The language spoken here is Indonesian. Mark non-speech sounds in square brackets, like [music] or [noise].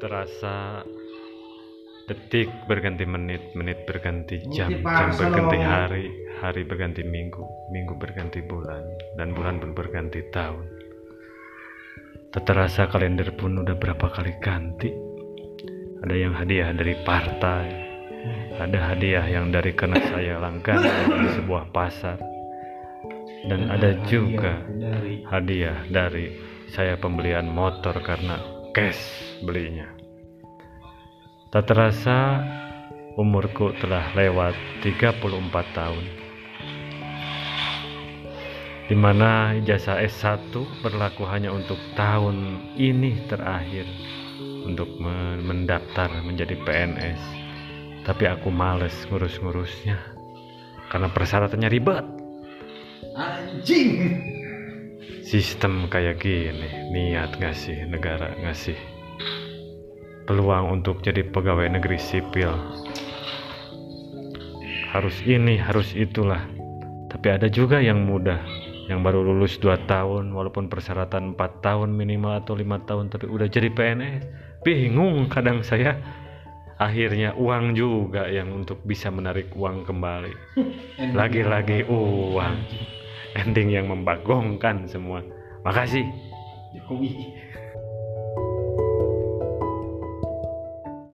terasa detik berganti menit, menit berganti jam, jam berganti hari, hari berganti minggu, minggu berganti bulan, dan bulan pun berganti tahun. Tak terasa kalender pun udah berapa kali ganti. Ada yang hadiah dari partai, ada hadiah yang dari karena saya langganan di sebuah pasar, dan ada juga hadiah dari saya pembelian motor karena cash belinya. Tak terasa umurku telah lewat 34 tahun. Di mana ijazah S1 berlaku hanya untuk tahun ini terakhir untuk me- mendaftar menjadi PNS. Tapi aku males ngurus-ngurusnya karena persyaratannya ribet. anjing Sistem kayak gini, niat ngasih negara ngasih peluang untuk jadi pegawai negeri sipil. Harus ini, harus itulah. Tapi ada juga yang mudah, yang baru lulus 2 tahun, walaupun persyaratan 4 tahun minimal atau lima tahun, tapi udah jadi PNS. Bingung kadang saya. Akhirnya uang juga yang untuk bisa menarik uang kembali. [laughs] Lagi-lagi uang. Ending yang membagongkan semua. Makasih.